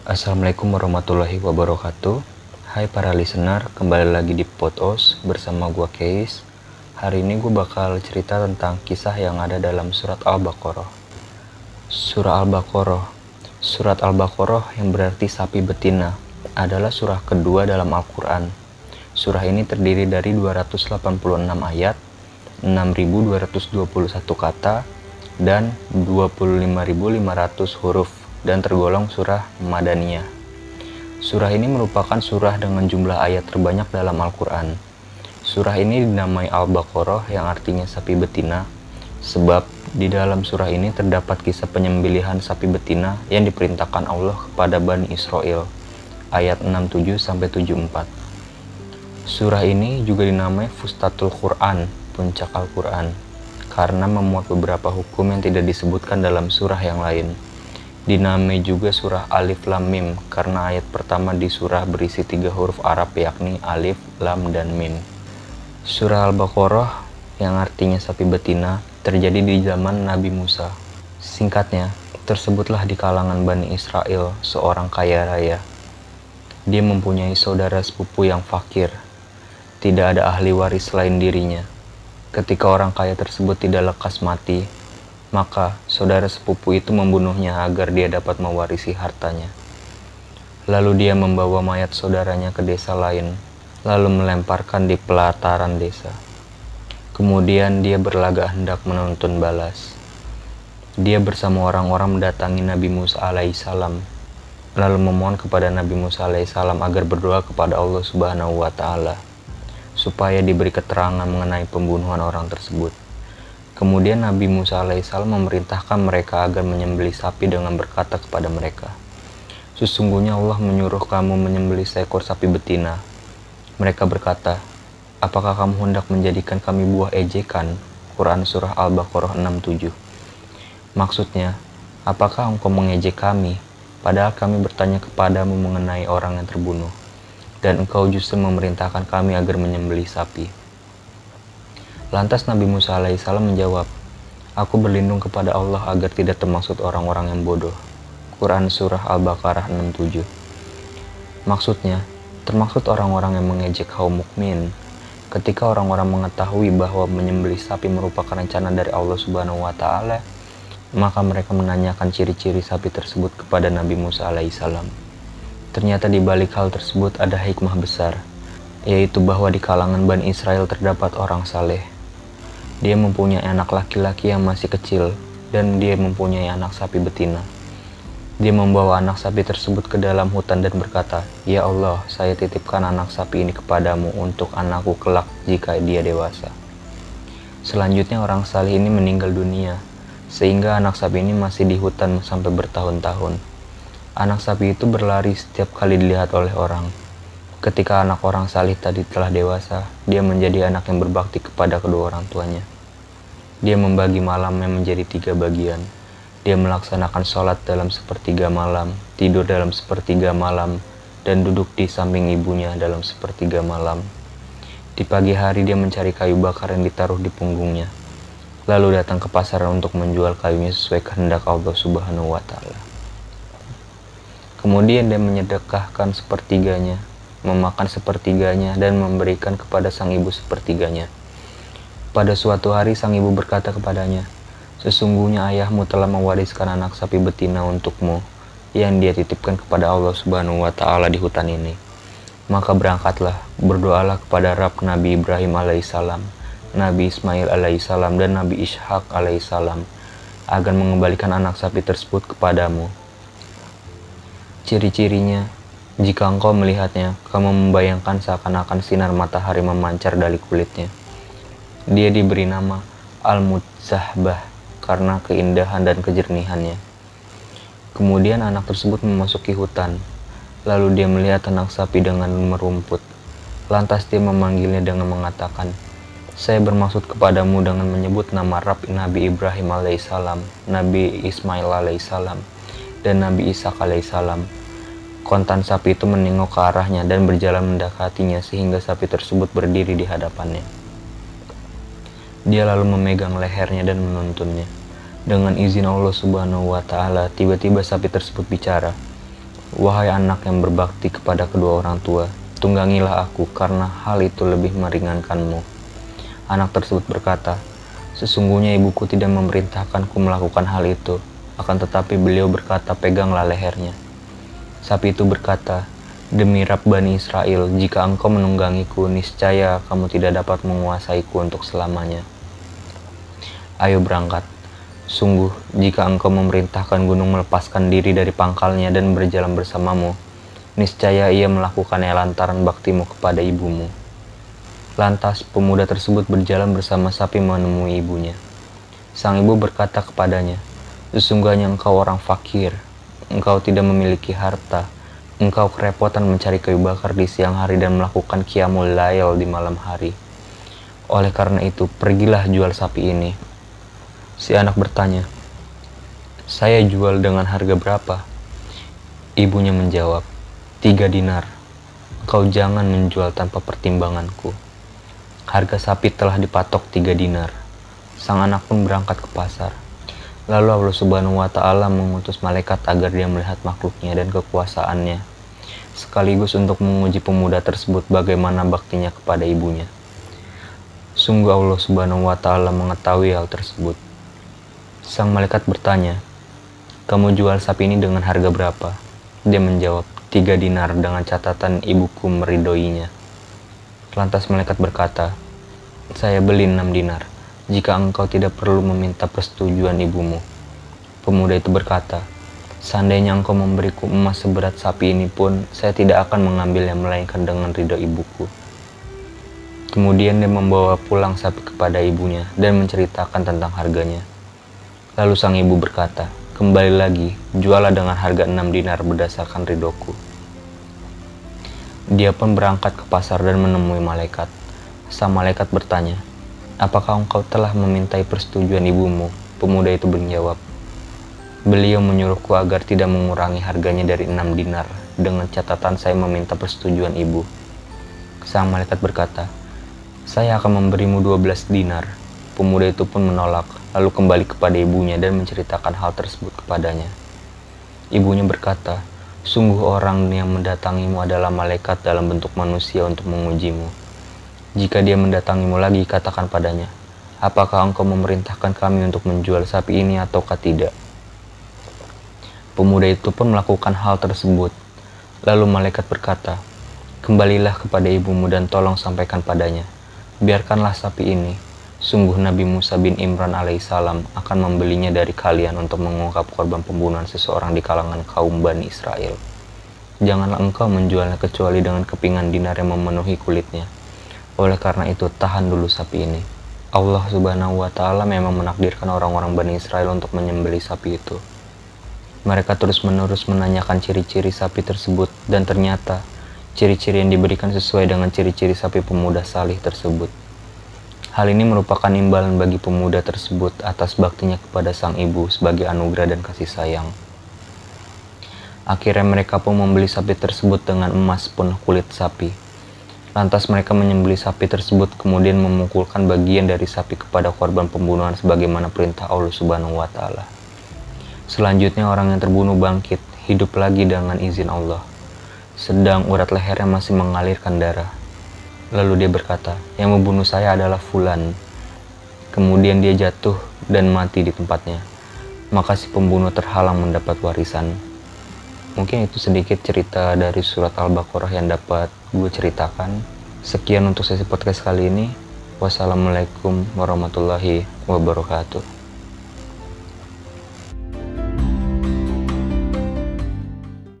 Assalamualaikum warahmatullahi wabarakatuh. Hai para listener, kembali lagi di Potos bersama gua Case Hari ini gue bakal cerita tentang kisah yang ada dalam surat Al-Baqarah. Surah Al-Baqarah. Surat Al-Baqarah yang berarti sapi betina adalah surah kedua dalam Al-Quran. Surah ini terdiri dari 286 ayat 6221 kata dan 25.500 huruf dan tergolong surah Madaniyah. Surah ini merupakan surah dengan jumlah ayat terbanyak dalam Al-Quran. Surah ini dinamai Al-Baqarah yang artinya sapi betina, sebab di dalam surah ini terdapat kisah penyembelihan sapi betina yang diperintahkan Allah kepada Bani Israel, ayat 67-74. Surah ini juga dinamai Fustatul Quran, puncak Al-Quran, karena memuat beberapa hukum yang tidak disebutkan dalam surah yang lain. Dinamai juga surah Alif Lam Mim karena ayat pertama di surah berisi tiga huruf Arab yakni Alif, Lam, dan Mim. Surah Al-Baqarah yang artinya sapi betina terjadi di zaman Nabi Musa. Singkatnya, tersebutlah di kalangan Bani Israel seorang kaya raya. Dia mempunyai saudara sepupu yang fakir. Tidak ada ahli waris selain dirinya. Ketika orang kaya tersebut tidak lekas mati, maka saudara sepupu itu membunuhnya agar dia dapat mewarisi hartanya. Lalu dia membawa mayat saudaranya ke desa lain, lalu melemparkan di pelataran desa. Kemudian dia berlagak hendak menuntun balas. Dia bersama orang-orang mendatangi Nabi Musa alaihissalam, lalu memohon kepada Nabi Musa alaihissalam agar berdoa kepada Allah Subhanahu wa taala supaya diberi keterangan mengenai pembunuhan orang tersebut. Kemudian Nabi Musa alaihissalam memerintahkan mereka agar menyembelih sapi dengan berkata kepada mereka, Sesungguhnya Allah menyuruh kamu menyembelih seekor sapi betina. Mereka berkata, Apakah kamu hendak menjadikan kami buah ejekan? Quran Surah Al-Baqarah 67 Maksudnya, apakah engkau mengejek kami, padahal kami bertanya kepadamu mengenai orang yang terbunuh, dan engkau justru memerintahkan kami agar menyembelih sapi. Lantas Nabi Musa alaihissalam menjawab, Aku berlindung kepada Allah agar tidak termaksud orang-orang yang bodoh. Quran Surah Al-Baqarah 67 Maksudnya, termaksud orang-orang yang mengejek kaum mukmin. Ketika orang-orang mengetahui bahwa menyembelih sapi merupakan rencana dari Allah Subhanahu wa taala, maka mereka menanyakan ciri-ciri sapi tersebut kepada Nabi Musa alaihissalam. Ternyata di balik hal tersebut ada hikmah besar, yaitu bahwa di kalangan Bani Israel terdapat orang saleh dia mempunyai anak laki-laki yang masih kecil dan dia mempunyai anak sapi betina. Dia membawa anak sapi tersebut ke dalam hutan dan berkata, Ya Allah, saya titipkan anak sapi ini kepadamu untuk anakku kelak jika dia dewasa. Selanjutnya orang saleh ini meninggal dunia, sehingga anak sapi ini masih di hutan sampai bertahun-tahun. Anak sapi itu berlari setiap kali dilihat oleh orang. Ketika anak orang salih tadi telah dewasa, dia menjadi anak yang berbakti kepada kedua orang tuanya. Dia membagi malamnya menjadi tiga bagian. Dia melaksanakan sholat dalam sepertiga malam, tidur dalam sepertiga malam, dan duduk di samping ibunya dalam sepertiga malam. Di pagi hari dia mencari kayu bakar yang ditaruh di punggungnya, lalu datang ke pasar untuk menjual kayunya sesuai kehendak Allah Subhanahu wa Ta'ala. Kemudian dia menyedekahkan sepertiganya memakan sepertiganya dan memberikan kepada sang ibu sepertiganya. Pada suatu hari sang ibu berkata kepadanya, Sesungguhnya ayahmu telah mewariskan anak sapi betina untukmu yang dia titipkan kepada Allah Subhanahu wa taala di hutan ini. Maka berangkatlah, berdoalah kepada Rab Nabi Ibrahim alaihissalam, Nabi Ismail alaihissalam dan Nabi Ishak alaihissalam agar mengembalikan anak sapi tersebut kepadamu. Ciri-cirinya jika engkau melihatnya, kamu membayangkan seakan-akan sinar matahari memancar dari kulitnya. Dia diberi nama Al-Mudzahbah karena keindahan dan kejernihannya. Kemudian anak tersebut memasuki hutan. Lalu dia melihat anak sapi dengan merumput. Lantas dia memanggilnya dengan mengatakan, saya bermaksud kepadamu dengan menyebut nama Rab Nabi Ibrahim alaihissalam, Nabi Ismail alaihissalam, dan Nabi Ishak alaihissalam Kontan sapi itu menengok ke arahnya dan berjalan mendekatinya sehingga sapi tersebut berdiri di hadapannya. Dia lalu memegang lehernya dan menuntunnya. Dengan izin Allah Subhanahu wa taala, tiba-tiba sapi tersebut bicara. Wahai anak yang berbakti kepada kedua orang tua, tunggangilah aku karena hal itu lebih meringankanmu. Anak tersebut berkata, Sesungguhnya ibuku tidak memerintahkanku melakukan hal itu, akan tetapi beliau berkata, peganglah lehernya. Sapi itu berkata, Demi Rab Bani Israel, jika engkau menunggangiku, niscaya kamu tidak dapat menguasaiku untuk selamanya. Ayo berangkat. Sungguh, jika engkau memerintahkan gunung melepaskan diri dari pangkalnya dan berjalan bersamamu, niscaya ia melakukannya lantaran baktimu kepada ibumu. Lantas pemuda tersebut berjalan bersama sapi menemui ibunya. Sang ibu berkata kepadanya, Sesungguhnya engkau orang fakir, engkau tidak memiliki harta, engkau kerepotan mencari kayu bakar di siang hari dan melakukan kiamul lail di malam hari. Oleh karena itu, pergilah jual sapi ini. Si anak bertanya, saya jual dengan harga berapa? Ibunya menjawab, tiga dinar. Kau jangan menjual tanpa pertimbanganku. Harga sapi telah dipatok tiga dinar. Sang anak pun berangkat ke pasar. Lalu Allah Subhanahu wa Ta'ala mengutus malaikat agar dia melihat makhluknya dan kekuasaannya, sekaligus untuk menguji pemuda tersebut bagaimana baktinya kepada ibunya. Sungguh Allah Subhanahu wa Ta'ala mengetahui hal tersebut. Sang malaikat bertanya, "Kamu jual sapi ini dengan harga berapa?" Dia menjawab, "Tiga dinar dengan catatan ibuku meridoinya." Lantas malaikat berkata, Saya beli enam dinar, jika engkau tidak perlu meminta persetujuan ibumu. Pemuda itu berkata, Seandainya engkau memberiku emas seberat sapi ini pun, saya tidak akan mengambilnya melainkan dengan ridho ibuku. Kemudian dia membawa pulang sapi kepada ibunya dan menceritakan tentang harganya. Lalu sang ibu berkata, kembali lagi, jualah dengan harga enam dinar berdasarkan ridoku. Dia pun berangkat ke pasar dan menemui malaikat. Sang malaikat bertanya, Apakah engkau telah memintai persetujuan ibumu? Pemuda itu menjawab, Beliau menyuruhku agar tidak mengurangi harganya dari enam dinar, dengan catatan saya meminta persetujuan ibu. Sang malaikat berkata, Saya akan memberimu 12 dinar. Pemuda itu pun menolak, lalu kembali kepada ibunya dan menceritakan hal tersebut kepadanya. Ibunya berkata, Sungguh orang yang mendatangimu adalah malaikat dalam bentuk manusia untuk mengujimu. Jika dia mendatangimu lagi, katakan padanya, apakah engkau memerintahkan kami untuk menjual sapi ini ataukah tidak? Pemuda itu pun melakukan hal tersebut. Lalu malaikat berkata, Kembalilah kepada ibumu dan tolong sampaikan padanya. Biarkanlah sapi ini. Sungguh Nabi Musa bin Imran alaihissalam akan membelinya dari kalian untuk mengungkap korban pembunuhan seseorang di kalangan kaum Bani Israel. Janganlah engkau menjualnya kecuali dengan kepingan dinar yang memenuhi kulitnya. Oleh karena itu, tahan dulu sapi ini. Allah subhanahu wa ta'ala memang menakdirkan orang-orang Bani Israel untuk menyembeli sapi itu. Mereka terus-menerus menanyakan ciri-ciri sapi tersebut dan ternyata ciri-ciri yang diberikan sesuai dengan ciri-ciri sapi pemuda salih tersebut. Hal ini merupakan imbalan bagi pemuda tersebut atas baktinya kepada sang ibu sebagai anugerah dan kasih sayang. Akhirnya mereka pun membeli sapi tersebut dengan emas penuh kulit sapi. Lantas mereka menyembeli sapi tersebut kemudian memukulkan bagian dari sapi kepada korban pembunuhan sebagaimana perintah Allah Subhanahu wa taala. Selanjutnya orang yang terbunuh bangkit, hidup lagi dengan izin Allah. Sedang urat lehernya masih mengalirkan darah. Lalu dia berkata, yang membunuh saya adalah Fulan. Kemudian dia jatuh dan mati di tempatnya. Maka si pembunuh terhalang mendapat warisan. Mungkin itu sedikit cerita dari surat Al-Baqarah yang dapat gue ceritakan. Sekian untuk sesi podcast kali ini. Wassalamualaikum warahmatullahi wabarakatuh.